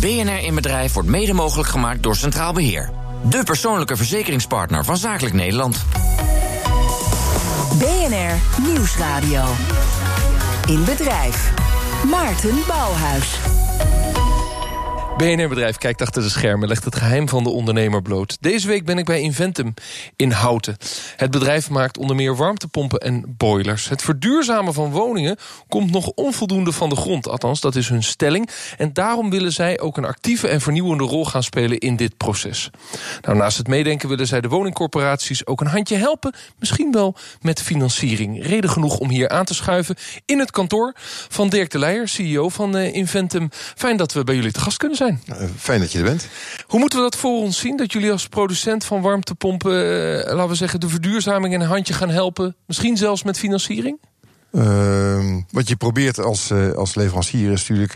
BNR in Bedrijf wordt mede mogelijk gemaakt door Centraal Beheer. De persoonlijke verzekeringspartner van Zakelijk Nederland. BNR Nieuwsradio. In Bedrijf. Maarten Bouwhuis. BNR Bedrijf kijkt achter de schermen, legt het geheim van de ondernemer bloot. Deze week ben ik bij Inventum in Houten. Het bedrijf maakt onder meer warmtepompen en boilers. Het verduurzamen van woningen komt nog onvoldoende van de grond. Althans, dat is hun stelling. En daarom willen zij ook een actieve en vernieuwende rol gaan spelen in dit proces. Nou, naast het meedenken willen zij de woningcorporaties ook een handje helpen. Misschien wel met financiering. Reden genoeg om hier aan te schuiven in het kantoor van Dirk de Leijer, CEO van eh, Inventum. Fijn dat we bij jullie te gast kunnen zijn. Nou, fijn dat je er bent. Hoe moeten we dat voor ons zien? Dat jullie als producent van warmtepompen, eh, laten we zeggen, de verduurzaming een handje gaan helpen? Misschien zelfs met financiering? Uh, wat je probeert als, uh, als leverancier is natuurlijk.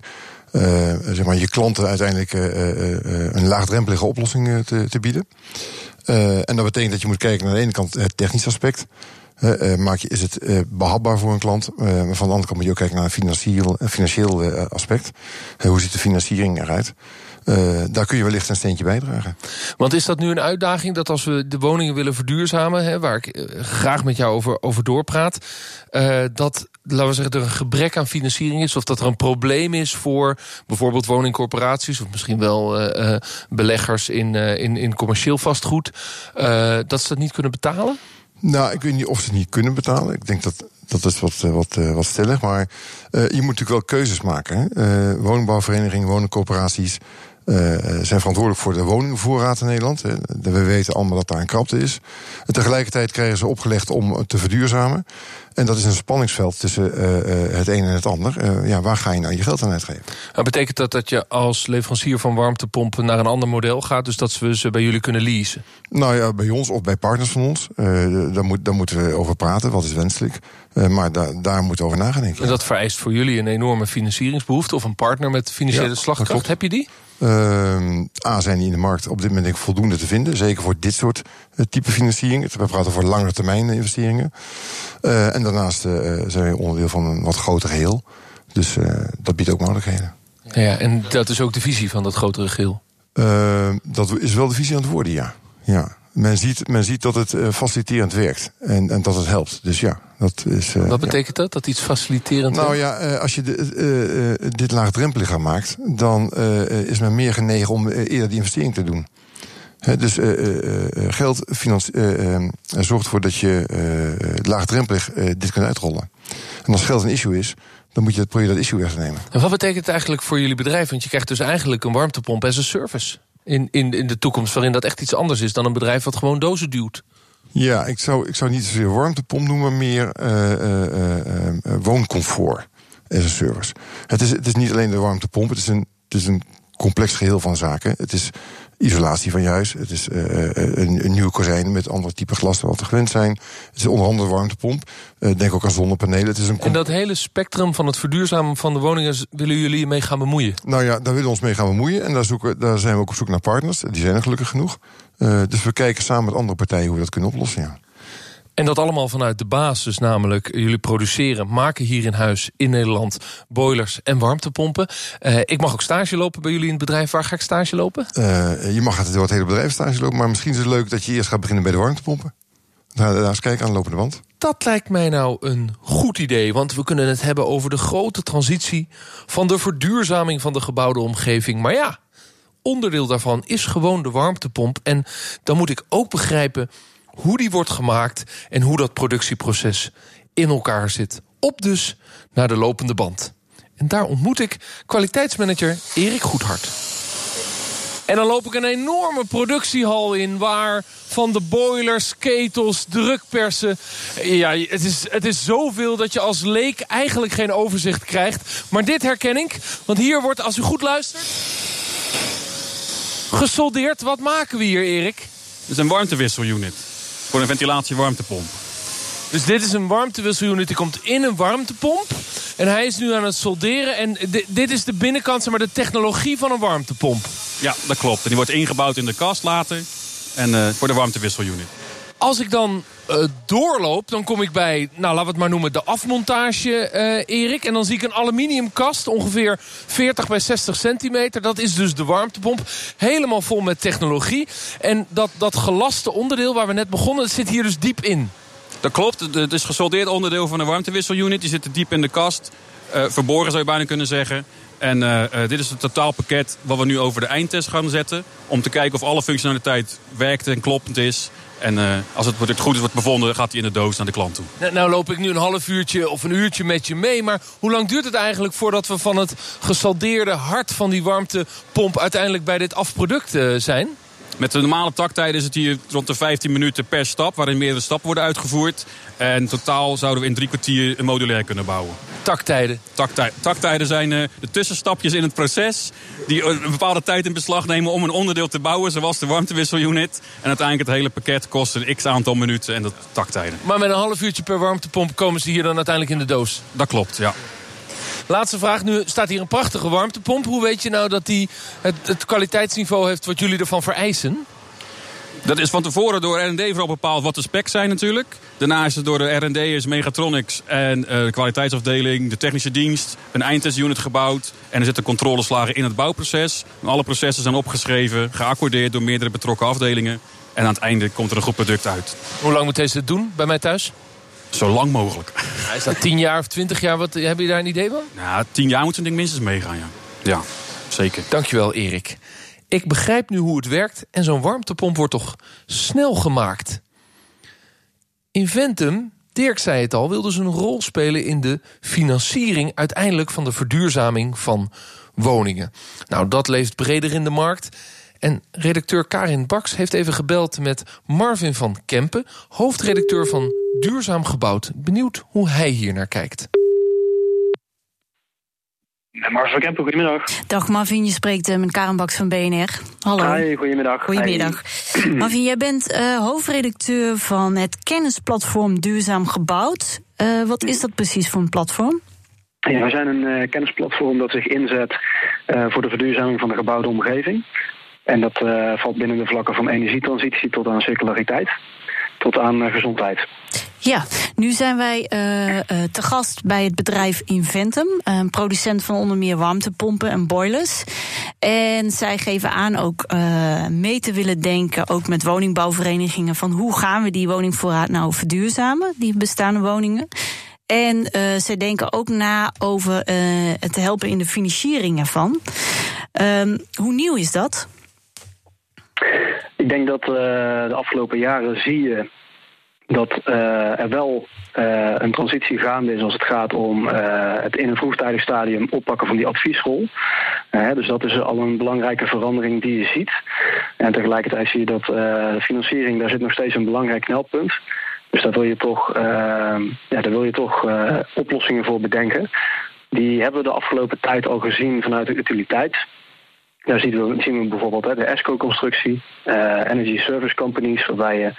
Uh, zeg maar, je klanten uiteindelijk een laagdrempelige oplossing te, te bieden. en dat betekent dat je moet kijken naar de ene kant het technisch aspect. Uh, maak je, is het uh, behapbaar voor een klant? Maar van de andere kant moet je ook kijken naar een financieel, financieel aspect. hoe ziet de financiering eruit? daar kun je wellicht een steentje bijdragen. Want is dat nu een uitdaging dat als we de woningen willen verduurzamen, hè, waar ik graag met jou over, over doorpraat, dat laten we zeggen, er een gebrek aan financiering is, of dat er een probleem is voor bijvoorbeeld woningcorporaties, of misschien wel beleggers in, in, in commercieel vastgoed, dat ze dat niet kunnen betalen? Nou, ik weet niet of ze het niet kunnen betalen. Ik denk dat dat is wat, eh, wat, eh, wat stellig. Maar uh, je moet natuurlijk wel keuzes maken. Woningbouwverenigingen, woningcorporaties zijn verantwoordelijk voor de woningvoorraad in Nederland. We weten allemaal dat daar een krapte is. Tegelijkertijd krijgen ze opgelegd om te verduurzamen. En dat is een spanningsveld tussen uh, het een en het ander. Uh, ja, waar ga je nou je geld aan uitgeven? Maar betekent dat dat je als leverancier van warmtepompen naar een ander model gaat? Dus dat we ze bij jullie kunnen leasen? Nou ja, bij ons of bij partners van ons. Uh, daar, moet, daar moeten we over praten. Wat is wenselijk? maar da daar moeten we over nadenken. En dat vereist voor jullie een enorme financieringsbehoefte... of een partner met financiële ja, slagkracht. Heb je die? Uh, A, zijn die in de markt op dit moment denk ik voldoende te vinden. Zeker voor dit soort type financiering. We praten over lange termijn investeringen. Uh, en daarnaast uh, zijn we onderdeel van een wat groter geheel. Dus dat biedt ook mogelijkheden. Ja, en dat is ook de visie van dat grotere geheel? Dat is wel de visie aan het worden, ja. ja men ziet, men ziet dat het faciliterend werkt en, en dat het helpt. Dus ja, dat is. Uh, Wat betekent dat? Dat iets faciliterend Nou ja, uh, als je de, dit laagdrempeliger maakt, dan is men meer genegen om eerder die investering te doen. He, dus geld zorgt ervoor dat je laagdrempelig dit kunt uitrollen. En als geld een issue is, dan moet je het probeer dat issue weg te nemen. En wat betekent het eigenlijk voor jullie bedrijf? Want je krijgt dus eigenlijk een warmtepomp as a service in, in, in de toekomst, waarin dat echt iets anders is dan een bedrijf wat gewoon dozen duwt? Ja, ik zou, ik zou niet zozeer warmtepomp noemen, meer uh, uh, uh, wooncomfort as a service. Het is, het is niet alleen de warmtepomp, het is een, het is een complex geheel van zaken. Het is isolatie van je huis. Het is uh, een, een, nieuwe kozijn met andere type glas dan wat we gewend zijn. Het is onder andere warmtepomp. Uh, denk ook aan zonnepanelen. Het is een en dat hele spectrum van het verduurzamen van de woningen... willen jullie mee gaan bemoeien? Nou ja, daar willen we ons mee gaan bemoeien. En daar, zoeken, daar zijn we ook op zoek naar partners. Die zijn er gelukkig genoeg. dus we kijken samen met andere partijen hoe we dat kunnen oplossen. Ja. En dat allemaal vanuit de basis, namelijk jullie produceren, maken hier in huis in Nederland boilers en warmtepompen. Uh, ik mag ook stage lopen bij jullie in het bedrijf. Waar ga ik stage lopen? Uh, je mag het door het hele bedrijf stage lopen, maar misschien is het leuk dat je eerst gaat beginnen bij de warmtepompen. Daar, daar eens kijken aan de lopende band. Dat lijkt mij nou een goed idee, want we kunnen het hebben over de grote transitie van de verduurzaming van de gebouwde omgeving. Maar ja, onderdeel daarvan is gewoon de warmtepomp. En dan moet ik ook begrijpen hoe die wordt gemaakt en hoe dat productieproces in elkaar zit. Op dus naar de lopende band. En daar ontmoet ik kwaliteitsmanager Erik Goedhart. En dan loop ik een enorme productiehal in waar van de boilers, ketels, drukpersen. Ja, het is, het is zoveel dat je als leek eigenlijk geen overzicht krijgt. Maar dit herken ik, want hier wordt, als u goed luistert, gesoldeerd. Wat maken we hier, Erik? Het is een warmtewisselunit. Voor een ventilatie-warmtepomp. Dus dit is een warmtewisselunit, die komt in een warmtepomp. En hij is nu aan het solderen. En dit is de binnenkant, maar de technologie van een warmtepomp. Ja, dat klopt. En die wordt ingebouwd in de kast later. En uh, voor de warmtewisselunit. Als ik dan uh, doorloop, dan kom ik bij, nou laten we het maar noemen, de afmontage, uh, Erik. En dan zie ik een aluminiumkast, ongeveer 40 bij 60 centimeter. Dat is dus de warmtepomp. Helemaal vol met technologie. En dat, dat gelaste onderdeel waar we net begonnen, dat zit hier dus diep in. Dat klopt. Het is gesoldeerd onderdeel van de warmtewisselunit. Die zit diep in de kast. Uh, verborgen zou je bijna kunnen zeggen. En dit is het totaalpakket wat we nu over de eindtest gaan zetten. Om te kijken of alle functionaliteit werkt en kloppend is. En uh, als het product goed is wordt bevonden, gaat hij in de doos naar de klant toe. Nou, nou, loop ik nu een half uurtje of een uurtje met je mee. Maar hoe lang duurt het eigenlijk voordat we van het gesaldeerde hart van die warmtepomp... uiteindelijk bij dit afproduct uh, zijn? Met de normale taktijden is het hier rond de 15 minuten per stap... waarin meerdere stappen worden uitgevoerd. En totaal zouden we in drie kwartier een modulair kunnen bouwen. Taktijden? Taktij taktijden zijn uh, de tussenstapjes in het proces... die een bepaalde tijd in beslag nemen om een onderdeel te bouwen... zoals de warmtewisselunit. En uiteindelijk het hele pakket kost een x-aantal minuten en dat taktijden. Maar met een half uurtje per warmtepomp komen ze hier dan uiteindelijk in de doos? Dat klopt, ja. Laatste vraag. Nu staat hier een prachtige warmtepomp. Hoe weet je nou dat die het, het kwaliteitsniveau heeft wat jullie ervan vereisen? Dat is van tevoren door R&D vooral bepaald wat de specs zijn natuurlijk. Daarna is het door de R&D'ers Megatronics en uh, de kwaliteitsafdeling, de technische dienst, een eindtestunit gebouwd. En er zitten controleslagen in het bouwproces. En alle processen zijn opgeschreven, geaccordeerd door meerdere betrokken afdelingen. En aan het einde komt er een goed product uit. Hoe lang moet deze het doen bij mij thuis? Zo lang mogelijk. Ja, is dat 10 jaar of 20 jaar? Wat, heb je daar een idee van? Ja, 10 jaar moet zo'n ding minstens meegaan, ja. Ja, zeker. Dankjewel, Erik. Ik begrijp nu hoe het werkt en zo'n warmtepomp wordt toch snel gemaakt. Inventum, Dirk zei het al, wil dus een rol spelen in de financiering uiteindelijk van de verduurzaming van woningen. Nou, dat leeft breder in de markt. En redacteur Karin Baks heeft even gebeld met Marvin van Kempen, hoofdredacteur van Duurzaam Gebouwd. Benieuwd hoe hij hier naar kijkt. Van Kempen, goedemiddag. Dag Marvin, je spreekt uh, met Karen Baks van BNR. Hallo. Hi, goedemiddag. Goedemiddag. Hi. Marvin, jij bent uh, hoofdredacteur van het kennisplatform Duurzaam Gebouwd. Uh, wat is dat precies voor een platform? Ja, we zijn een kennisplatform dat zich inzet voor de verduurzaming van de gebouwde omgeving. En dat valt binnen de vlakken van energietransitie tot aan circulariteit, tot aan gezondheid. Ja, nu zijn wij uh, uh, te gast bij het bedrijf Inventum, een producent van onder meer warmtepompen en boilers. En zij geven aan ook uh, mee te willen denken, ook met woningbouwverenigingen, van hoe gaan we die woningvoorraad nou verduurzamen, die bestaande woningen. En zij denken ook na over het helpen in de financiering ervan. Ehm, hoe nieuw is dat? Ik denk dat de afgelopen jaren zie je dat uh, er wel uh, een transitie gaande is als het gaat om uh, het in een vroegtijdig stadium oppakken van die adviesrol. dus dat is al een belangrijke verandering die je ziet. En tegelijkertijd zie je dat de financiering, daar zit nog steeds een belangrijk knelpunt. Dus daar wil je toch, ja, daar wil je toch oplossingen voor bedenken. Die hebben we de afgelopen tijd al gezien vanuit de utiliteit. Daar zien we, bijvoorbeeld hè, de ESCO-constructie, uh, Energy Service Companies, waarbij je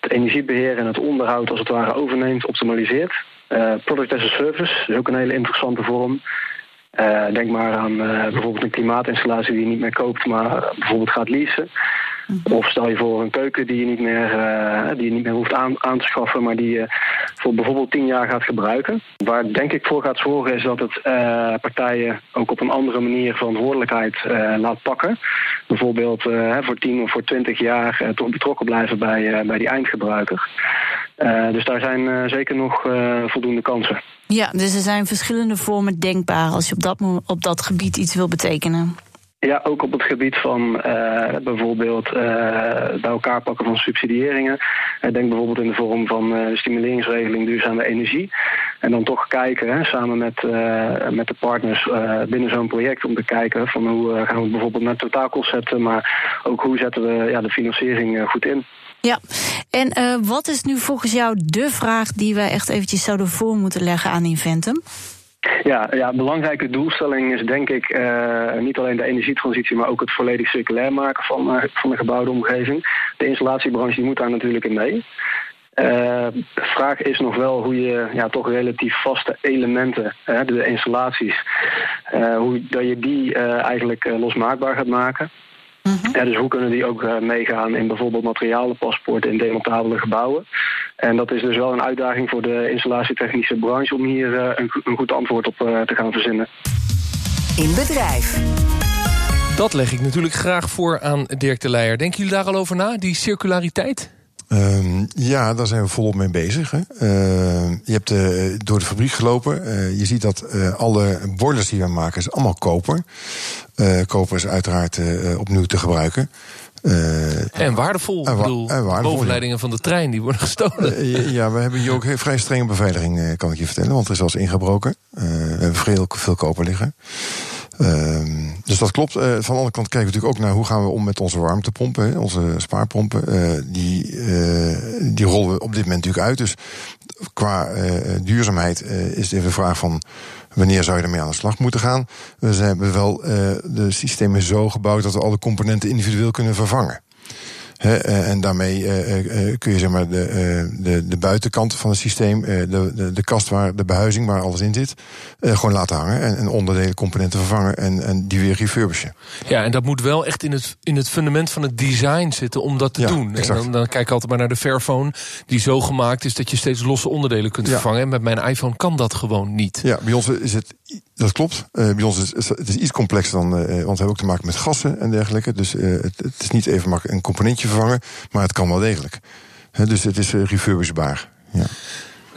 het energiebeheer en het onderhoud als het ware overneemt, optimaliseert. Uh, product as a Service is ook een hele interessante vorm. Uh, denk maar aan bijvoorbeeld een klimaatinstallatie die je niet meer koopt, maar bijvoorbeeld gaat leasen. Of stel je voor een keuken die je niet meer, uh, die je niet meer hoeft aan, aan, te schaffen, maar die je voor bijvoorbeeld tien jaar gaat gebruiken. Waar denk ik voor gaat zorgen is dat het uh, partijen ook op een andere manier verantwoordelijkheid uh, laat pakken. Bijvoorbeeld voor tien of voor twintig jaar toch betrokken blijven bij, bij die eindgebruiker. dus daar zijn zeker nog voldoende kansen. Ja, dus er zijn verschillende vormen denkbaar als je op dat, op dat gebied iets wil betekenen. Ja, ook op het gebied van uh, bijvoorbeeld uh, bij elkaar pakken van subsidiëringen. Denk bijvoorbeeld in de vorm van de stimuleringsregeling duurzame energie. En dan toch kijken, hè, samen met, met de partners binnen zo'n project, om te kijken van hoe gaan we bijvoorbeeld naar zetten, maar ook hoe zetten we ja, de financiering goed in. Ja, en wat is nu volgens jou de vraag die wij echt eventjes zouden voor moeten leggen aan Inventum? Ja, ja, een belangrijke doelstelling is denk ik uh, niet alleen de energietransitie, maar ook het volledig circulair maken van, uh, van de gebouwde omgeving. De installatiebranche die moet daar natuurlijk in mee. Uh, de vraag is nog wel hoe je ja, toch relatief vaste elementen, de installaties, hoe dat je die eigenlijk losmaakbaar gaat maken. Ja, dus hoe kunnen die ook eh, meegaan in bijvoorbeeld materialenpaspoorten in demontabele gebouwen? En dat is dus wel een uitdaging voor de installatietechnische branche om hier eh, een, een goed antwoord op eh, te gaan verzinnen. In bedrijf. Dat leg ik natuurlijk graag voor aan Dirk de Leijer. Denken jullie daar al over na, die circulariteit? Ehm, ja, daar zijn we volop mee bezig. Hè. Ehm, je hebt eh, door de fabriek gelopen. Eh, je ziet dat eh, alle boilers die we maken, is allemaal koper. Eh, koper is uiteraard eh, opnieuw te gebruiken. Eh, En waardevol. En wa- bedoel, en waardevol, bovenleidingen van de trein die worden gestolen. Eh, ja, we hebben hier ook heel vrij strenge beveiliging, eh, kan ik je vertellen. Want er is wel eens ingebroken. Eh, we hebben veel, veel koper liggen. Ehm, dus dat klopt. Van de andere kant kijken we natuurlijk ook naar hoe gaan we om met onze warmtepompen, hè, onze spaarpompen. Die, die rollen we op dit moment natuurlijk uit. Dus qua duurzaamheid is het even de vraag van wanneer zou je ermee aan de slag moeten gaan. We hebben wel eh, de systemen zo gebouwd dat we alle componenten individueel kunnen vervangen. Eh, en daarmee eh, eh, kun je zeg maar de, de, de buitenkant van het systeem, de, de, de kast waar de behuizing waar alles in zit, gewoon laten hangen en, en onderdelen, componenten vervangen en, en die weer refurbishen. Ja, en dat moet wel echt in het, in het fundament van het design zitten om dat te Ja, doen. En dan, dan kijk ik altijd maar naar de Fairphone, die zo gemaakt is dat je steeds losse onderdelen kunt Ja. vervangen. En met mijn iPhone kan dat gewoon niet. Ja, bij ons is het, dat klopt. Eh, bij ons is het is iets complexer dan, eh, want we hebben ook te maken met gassen en dergelijke. Dus eh, het, het is niet even makkelijk een componentje vervangen, maar het kan wel degelijk. Hè, dus het is refurbishbaar. Ja.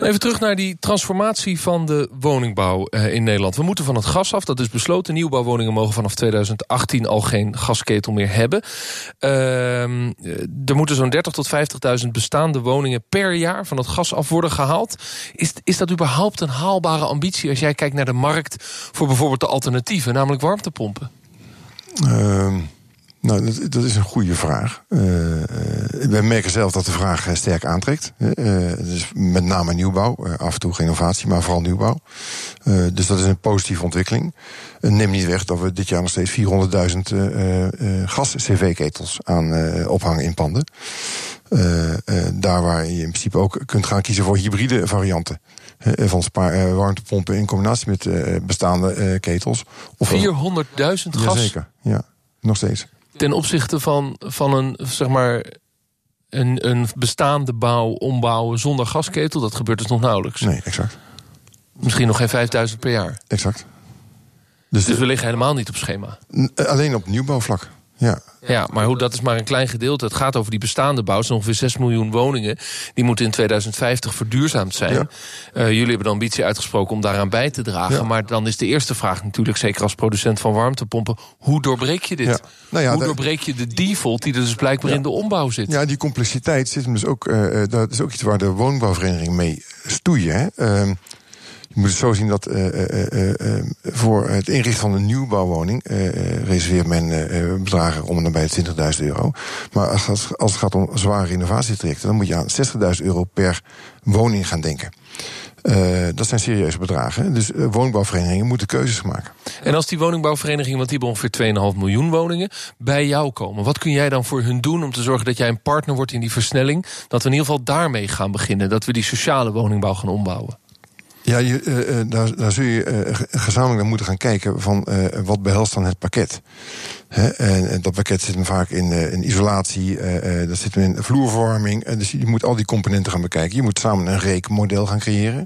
Even terug naar die transformatie van de woningbouw eh, in Nederland. We moeten van het gas af, dat is besloten. Nieuwbouwwoningen mogen vanaf 2018 al geen gasketel meer hebben. Ehm, eh, er moeten zo'n 30 tot 50.000 bestaande woningen per jaar van het gas af worden gehaald. Is, is dat überhaupt een haalbare ambitie als jij kijkt naar de markt voor bijvoorbeeld de alternatieven, namelijk warmtepompen? Ehm, nou, dat, is een goede vraag. Eh, eh, wij merken zelf dat de vraag eh, sterk aantrekt. Eh, dus met name nieuwbouw, af en toe renovatie, maar vooral nieuwbouw. Dus dat is een positieve ontwikkeling. Neem niet weg dat we dit jaar nog steeds 400.000 eh, eh, gas-CV-ketels aan ophangen in panden. Daar waar je in principe ook kunt gaan kiezen voor hybride varianten. van spa- eh, warmtepompen in combinatie met bestaande ketels. Of 400.000 gas Jazeker, ja. Nog steeds. ten opzichte van, van een, zeg maar, een, een bestaande bouw ombouwen zonder gasketel. Dat gebeurt dus nog nauwelijks. Nee, exact. Misschien nog geen 5000 per jaar. Exact. Dus, Dus we liggen helemaal niet op schema. n- alleen op nieuwbouwvlak. Ja. Ja, maar hoe, dat is maar een klein gedeelte. Het gaat over die bestaande bouw. Zijn ongeveer 6 miljoen woningen. Die moeten in 2050 verduurzaamd zijn. Ja. Eh, jullie hebben de ambitie uitgesproken om daaraan bij te dragen. Ja. Maar dan is de eerste vraag natuurlijk, zeker als producent van warmtepompen... hoe doorbreek je dit? Ja. Nou hoe daar- doorbreek je de default die er dus blijkbaar in de ombouw zit? ja, die complexiteit zit hem dus ook. eh, eh, dat is ook iets waar de woonbouwvereniging mee stoeien. Hè. Ehm, je moet het zo zien dat eh, eh, eh, voor het inrichten van een nieuwbouwwoning reserveert men bedragen om en de 20.000 euro. Maar als, het- als het gaat om zware renovatietrajecten, dan moet je aan 60.000 euro per woning gaan denken. Dat zijn serieuze bedragen. Dus eh, woonbouwverenigingen moeten keuzes maken. En als die woningbouwverenigingen, want die hebben ongeveer 2,5 miljoen woningen, bij jou komen, wat kun jij dan voor hun doen om te zorgen dat jij een partner wordt in die versnelling? Dat we in ieder geval daarmee gaan beginnen, dat we die sociale woningbouw gaan ombouwen. Ja, je, eh, eh, daar, daar zul je eh, ge- gezamenlijk naar moeten gaan kijken van wat behelst dan het pakket. En, en dat pakket zit hem vaak in, in isolatie, dat zit hem in vloerverwarming. Dus je moet al die componenten gaan bekijken. Je moet samen een rekenmodel gaan creëren.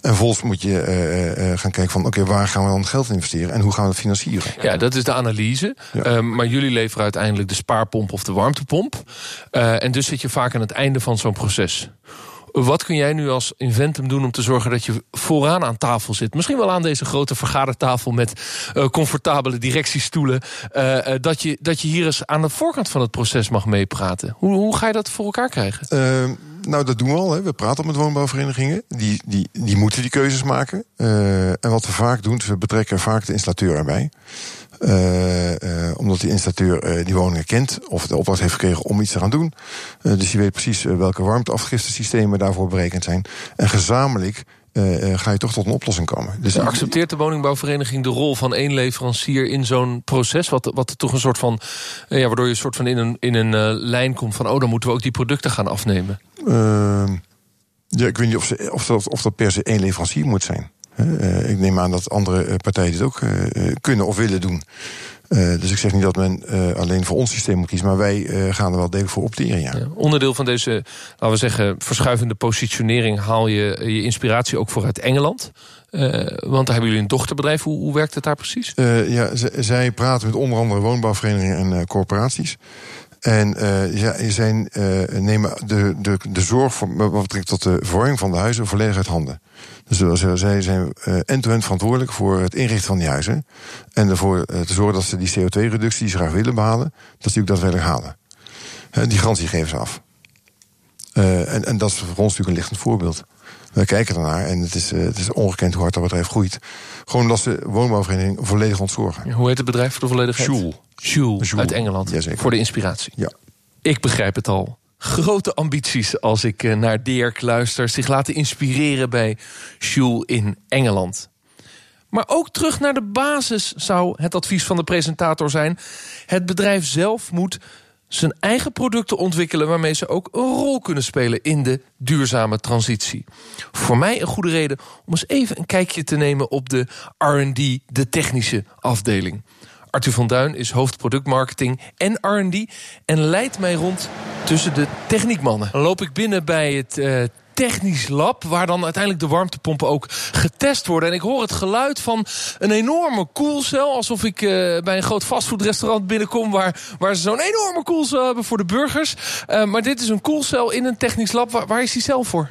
En vervolgens moet je gaan kijken van oké, waar gaan we dan geld investeren en hoe gaan we dat financieren? Ja, dat is de analyse. Ja. Ehm, maar jullie leveren uiteindelijk de spaarpomp of de warmtepomp. En dus zit je vaak aan het einde van zo'n proces. Wat kun jij nu als Inventum doen om te zorgen dat je vooraan aan tafel zit? Misschien wel aan deze grote vergadertafel met eh, comfortabele directiestoelen. eh, eh, dat, je, dat je hier eens aan de voorkant van het proces mag meepraten. Hoe, hoe ga je dat voor elkaar krijgen? Nou, dat doen we al. Hè. We praten met woonbouwverenigingen. Die, die, die moeten die keuzes maken. Eh, en wat we vaak doen, we betrekken vaak de installateur erbij. Eh, eh, omdat die installateur die woningen kent of de opdracht heeft gekregen om iets te gaan doen. Dus die weet precies welke warmteafgiftesystemen daarvoor berekend zijn. En gezamenlijk eh, eh, ga je toch tot een oplossing komen. Dus Accepteert de woningbouwvereniging de rol van één leverancier in zo'n proces? Wat, wat toch een soort van. eh, Ja, waardoor je een soort van in een, in een lijn komt van. Oh, dan moeten we ook die producten gaan afnemen. Ehm, ja, ik weet niet of, ze, of, dat, of dat per se één leverancier moet zijn. Ik neem aan dat andere partijen dit ook kunnen of willen doen. Uh, dus ik zeg niet dat men uh, alleen voor ons systeem moet kiezen, maar wij uh, gaan er wel degelijk voor opteren. Ja. Ja, onderdeel van deze, laten we zeggen, verschuivende positionering haal je je inspiratie ook voor uit Engeland. want daar hebben jullie een dochterbedrijf. Hoe, hoe werkt het daar precies? ja, zij praten met onder andere woonbouwverenigingen en corporaties. En uh, zij uh, nemen de, de, de zorg voor, wat betreft tot de verwarming van de huizen volledig uit handen. Dus zij zijn end-to-end verantwoordelijk voor het inrichten van die huizen. En ervoor te zorgen dat ze die CO2-reductie die ze graag willen behalen, dat ze die ook daadwerkelijk halen. die garantie geven ze af. en, en dat is voor ons natuurlijk een lichtend voorbeeld. Wij kijken ernaar en het is, het is ongekend hoe hard dat bedrijf groeit. Gewoon dat ze woonbouwvereniging volledig ontzorgen. Hoe heet het bedrijf voor de volledigheid? Joule. Jules uit Engeland. Jazeker. Voor de inspiratie. Ja. Ik begrijp het al. Grote ambities als ik eh, naar Dirk luister. Zich laten inspireren bij Jules in Engeland. Maar ook terug naar de basis zou het advies van de presentator zijn. Het bedrijf zelf moet zijn eigen producten ontwikkelen waarmee ze ook een rol kunnen spelen in de duurzame transitie. Voor mij een goede reden om eens even een kijkje te nemen op de RD, de technische afdeling. Arthur van Duin is hoofd productmarketing en R&D en leidt mij rond tussen de techniekmannen. Dan loop ik binnen bij het uh, technisch lab, waar dan uiteindelijk de warmtepompen ook getest worden. En ik hoor het geluid van een enorme koelcel, alsof ik uh, bij een groot fastfoodrestaurant binnenkom, waar, waar ze zo'n enorme koelcel hebben voor de burgers. Uh, maar dit is een koelcel in een technisch lab. Waar, waar is die zelf voor?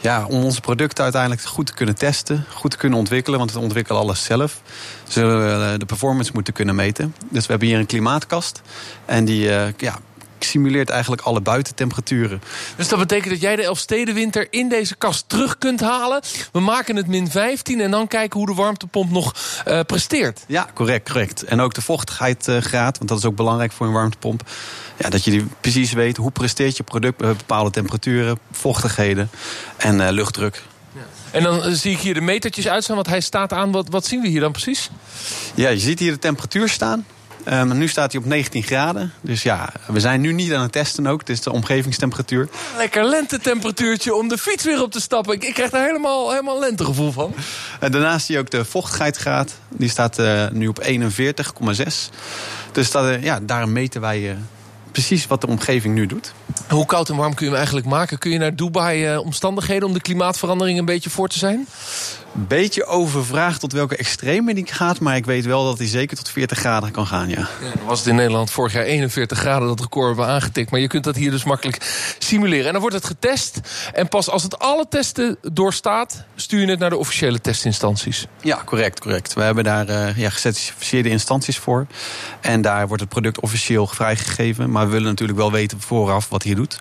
Ja, om onze producten uiteindelijk goed te kunnen testen, goed te kunnen ontwikkelen, want we ontwikkelen alles zelf. Zullen we de performance moeten kunnen meten. Dus we hebben hier een klimaatkast. En die uh, ja, simuleert eigenlijk alle buitentemperaturen. Dus dat betekent dat jij de Elfstedenwinter in deze kast terug kunt halen. We maken het min 15 en dan kijken hoe de warmtepomp nog uh, presteert. Ja, correct, correct. En ook de vochtigheidsgraad, want dat is ook belangrijk voor een warmtepomp. Ja, dat je die precies weet hoe presteert je product bij bepaalde temperaturen, vochtigheden en uh, luchtdruk. En dan zie ik hier de metertjes uitstaan, want hij staat aan. Wat, wat zien we hier dan precies? Ja, je ziet hier de temperatuur staan. Um, nu staat hij op 19 graden. Dus ja, we zijn nu niet aan het testen ook. Het is de omgevingstemperatuur. Lekker lentetemperatuurtje om de fiets weer op te stappen. Ik, ik krijg daar helemaal, helemaal lentegevoel van. En daarnaast zie je ook de vochtigheidsgraad. Die staat uh, nu op 41,6. Dus dat, uh, ja, daar meten wij uh, precies wat de omgeving nu doet. Hoe koud en warm kun je hem eigenlijk maken? Kun je naar Dubai omstandigheden om de klimaatverandering een beetje voor te zijn? Beetje overvraagd tot welke extreme die gaat. Maar ik weet wel dat hij zeker tot 40 graden kan gaan, ja. ja was het in Nederland vorig jaar 41 graden dat record hebben aangetikt. Maar je kunt dat hier dus makkelijk simuleren. En dan wordt het getest. En pas als het alle testen doorstaat, stuur je het naar de officiële testinstanties. Ja, correct, correct. We hebben daar uh, ja, gecertificeerde instanties voor. En daar wordt het product officieel vrijgegeven. Maar we willen natuurlijk wel weten vooraf wat hij doet.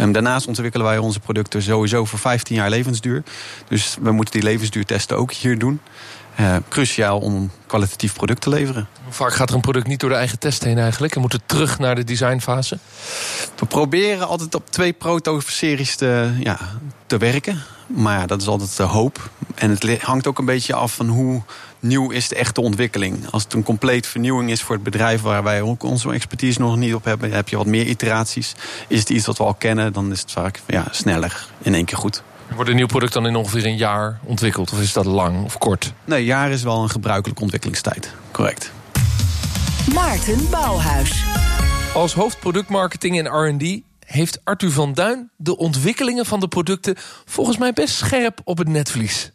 Um, daarnaast ontwikkelen wij onze producten sowieso voor 15 jaar levensduur. Dus we moeten die levensduur testen ook hier doen. Uh, cruciaal om een kwalitatief product te leveren. Hoe vaak gaat er een product niet door de eigen test heen eigenlijk? En moet het terug naar de designfase? We proberen altijd op twee proto-series te, ja, te werken. Maar ja, dat is altijd de hoop. En het hangt ook een beetje af van hoe nieuw is de echte ontwikkeling. Als het een compleet vernieuwing is voor het bedrijf... waar wij ook onze expertise nog niet op hebben... heb je wat meer iteraties. Is het iets wat we al kennen, dan is het vaak ja, sneller in één keer goed. Wordt een nieuw product dan in ongeveer een jaar ontwikkeld? Of is dat lang of kort? Nee, een jaar is wel een gebruikelijke ontwikkelingstijd. Correct. Maarten Bouwhuis. Als hoofdproductmarketing en R&D heeft Arthur van Duin de ontwikkelingen van de producten volgens mij best scherp op het netvlies.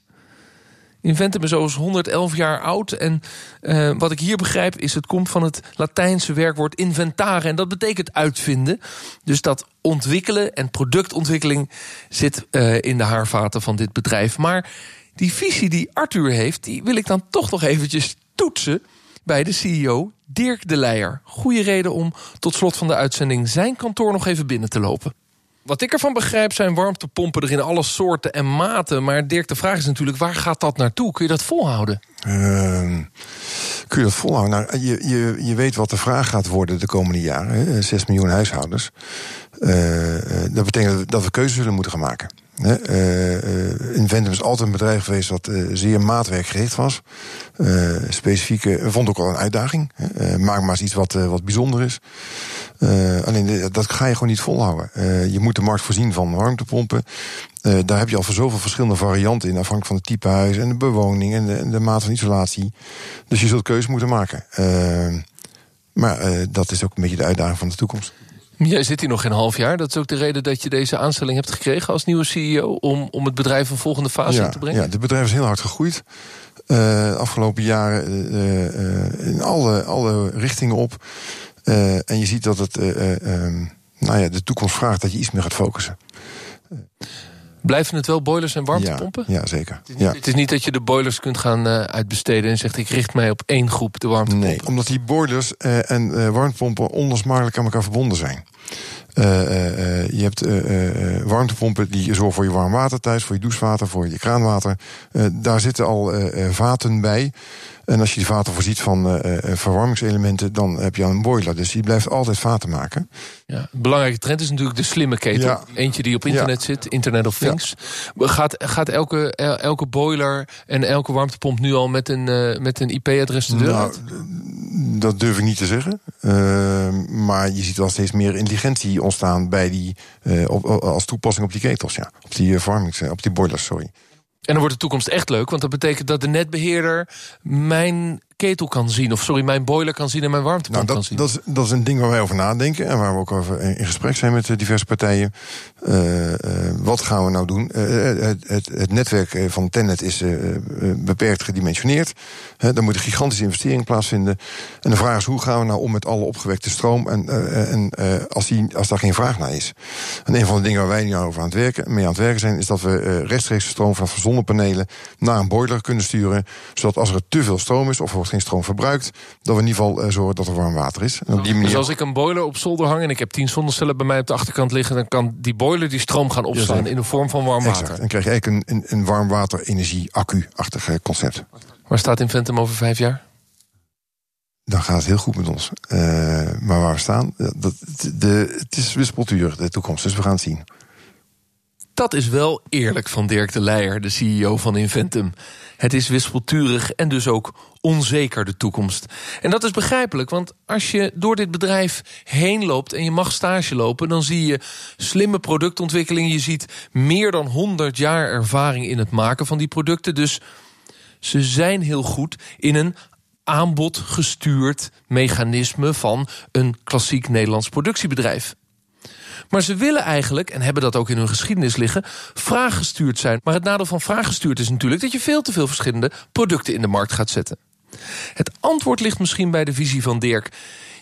Inventum is zoals 111 jaar oud. En uh, wat ik hier begrijp is het komt van het Latijnse werkwoord inventare. En dat betekent uitvinden. Dus dat ontwikkelen en productontwikkeling zit uh, in de haarvaten van dit bedrijf. Maar die visie die Arthur heeft, die wil ik dan toch nog eventjes toetsen bij de CEO Dirk de Leijer. Goede reden om tot slot van de uitzending zijn kantoor nog even binnen te lopen. Wat ik ervan begrijp zijn warmtepompen er in alle soorten en maten. Maar Dirk, de vraag is natuurlijk, waar gaat dat naartoe? Kun je dat volhouden? Uh, kun je dat volhouden? Nou, je, je, je weet wat de vraag gaat worden de komende jaren. Hè? 6 miljoen huishoudens. Uh, dat betekent dat we keuzes zullen moeten gaan maken. Uh, Inventum is altijd een bedrijf geweest dat uh, zeer maatwerkgericht was. Specifieke, vond ook al een uitdaging. maak maar eens iets wat, wat bijzonder is. Alleen dat ga je gewoon niet volhouden. Je moet de markt voorzien van warmtepompen. Uh, daar heb je al voor zoveel verschillende varianten in, afhankelijk van het type huis en de bewoning en de, en maat van isolatie. Dus je zult keuzes moeten maken. maar dat is ook een beetje de uitdaging van de toekomst. Jij zit hier nog geen half jaar. Dat is ook de reden dat je deze aanstelling hebt gekregen als nieuwe CEO... om, om het bedrijf een volgende fase ja, in te brengen? Ja, het bedrijf is heel hard gegroeid. Uh, afgelopen jaren uh, uh, in alle, alle richtingen op. en je ziet dat het, um, nou ja, de toekomst vraagt dat je iets meer gaat focussen. Blijven het wel boilers en warmtepompen? Ja, ja zeker. Het is, niet, het is, niet, dat je de boilers kunt gaan uitbesteden en zegt ik richt mij op één groep, de warmtepompen. Nee, omdat die boilers en warmtepompen onlosmakelijk aan elkaar verbonden zijn. Uh, uh, je hebt warmtepompen die zorgen voor je warm water thuis, voor je douchewater, voor je kraanwater. daar zitten al vaten bij. En als je die vaten voorziet van verwarmingselementen, dan heb je een boiler. Dus je blijft altijd vaten maken. Ja, een belangrijke trend is natuurlijk de slimme ketel. Ja. Eentje die op internet zit, Internet of Things. Ja. Gaat, gaat elke, elke boiler en elke warmtepomp nu al met een, met een IP-adres de deur nou, Dat durf ik niet te zeggen. maar je ziet wel steeds meer intelligentie ontstaan bij die, uh, op, als toepassing op die ketels, ja. Op die verwarmings, op die boilers, sorry. En dan wordt de toekomst echt leuk, want dat betekent dat de netbeheerder mijn ketel kan zien. Of sorry, mijn boiler kan zien en mijn warmtepomp nou, dat, kan zien. Dat is, dat is een ding waar wij over nadenken. En waar we ook over in gesprek zijn met diverse partijen. Uh, uh, wat gaan we nou doen? Uh, het, het, het, netwerk van Tennet is beperkt gedimensioneerd. Daar moet een gigantische investering plaatsvinden. En de vraag is, hoe gaan we nou om met alle opgewekte stroom... en, en als, die, als daar geen vraag naar is? En een van de dingen waar wij nu over aan het werken, mee aan het werken zijn... is dat we rechtstreeks stroom van zonnepanelen naar een boiler kunnen sturen. Zodat als er te veel stroom is, of er wordt geen stroom verbruikt... dat we in ieder geval zorgen dat er warm water is. En op die manier... Dus als ik een boiler op zolder hang... en ik heb tien zonnecellen bij mij op de achterkant liggen... dan kan die boiler die stroom gaan opslaan in de vorm van warm water. Exact. En krijg je eigenlijk een, een, een warmwater-energie-accu-achtig concept. Waar staat Inventum over vijf jaar? Dan gaat het heel goed met ons. Uh, maar waar we staan, dat, de, het is wispeltuur, de toekomst. Dus we gaan het zien. Dat is wel eerlijk van Dirk de Leijer, de CEO van Inventum. Het is wispelturig en dus ook onzeker de toekomst. En dat is begrijpelijk, want als je door dit bedrijf heen loopt en je mag stage lopen, dan zie je slimme productontwikkeling. Je ziet meer dan 100 jaar ervaring in het maken van die producten. Dus ze zijn heel goed in een aanbodgestuurd mechanisme van een klassiek Nederlands productiebedrijf. Maar ze willen eigenlijk, en hebben dat ook in hun geschiedenis liggen, vraaggestuurd zijn. Maar het nadeel van vraaggestuurd is natuurlijk dat je veel te veel verschillende producten in de markt gaat zetten. Het antwoord ligt misschien bij de visie van Dirk.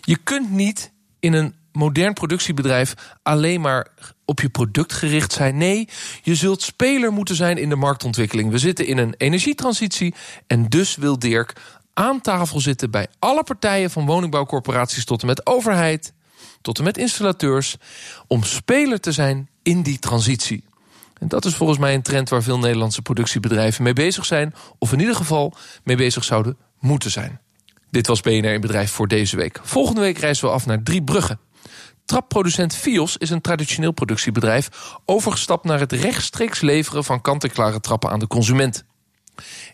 Je kunt niet in een modern productiebedrijf alleen maar op je product gericht zijn. Nee, je zult speler moeten zijn in de marktontwikkeling. We zitten in een energietransitie en dus wil Dirk aan tafel zitten bij alle partijen van woningbouwcorporaties tot en met overheid, tot en met installateurs, om speler te zijn in die transitie. En dat is volgens mij een trend waar veel Nederlandse productiebedrijven mee bezig zijn, of in ieder geval mee bezig zouden moeten zijn. Dit was BNR in Bedrijf voor deze week. Volgende week reizen we af naar Driebrugge. Trapproducent Fios is een traditioneel productiebedrijf overgestapt naar het rechtstreeks leveren van kant-en-klare trappen aan de consument.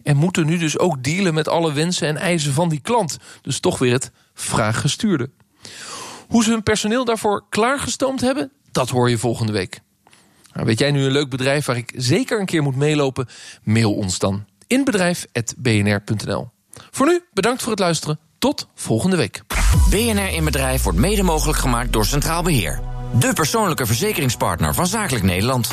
En moeten nu dus ook dealen met alle wensen en eisen van die klant. Dus toch weer het vraaggestuurde. Hoe ze hun personeel daarvoor klaargestoomd hebben, dat hoor je volgende week. Nou, weet jij nu een leuk bedrijf waar ik zeker een keer moet meelopen? Mail ons dan inbedrijf.bnr.nl. Voor nu, bedankt voor het luisteren. Tot volgende week. BNR in Bedrijf wordt mede mogelijk gemaakt door Centraal Beheer. De persoonlijke verzekeringspartner van Zakelijk Nederland.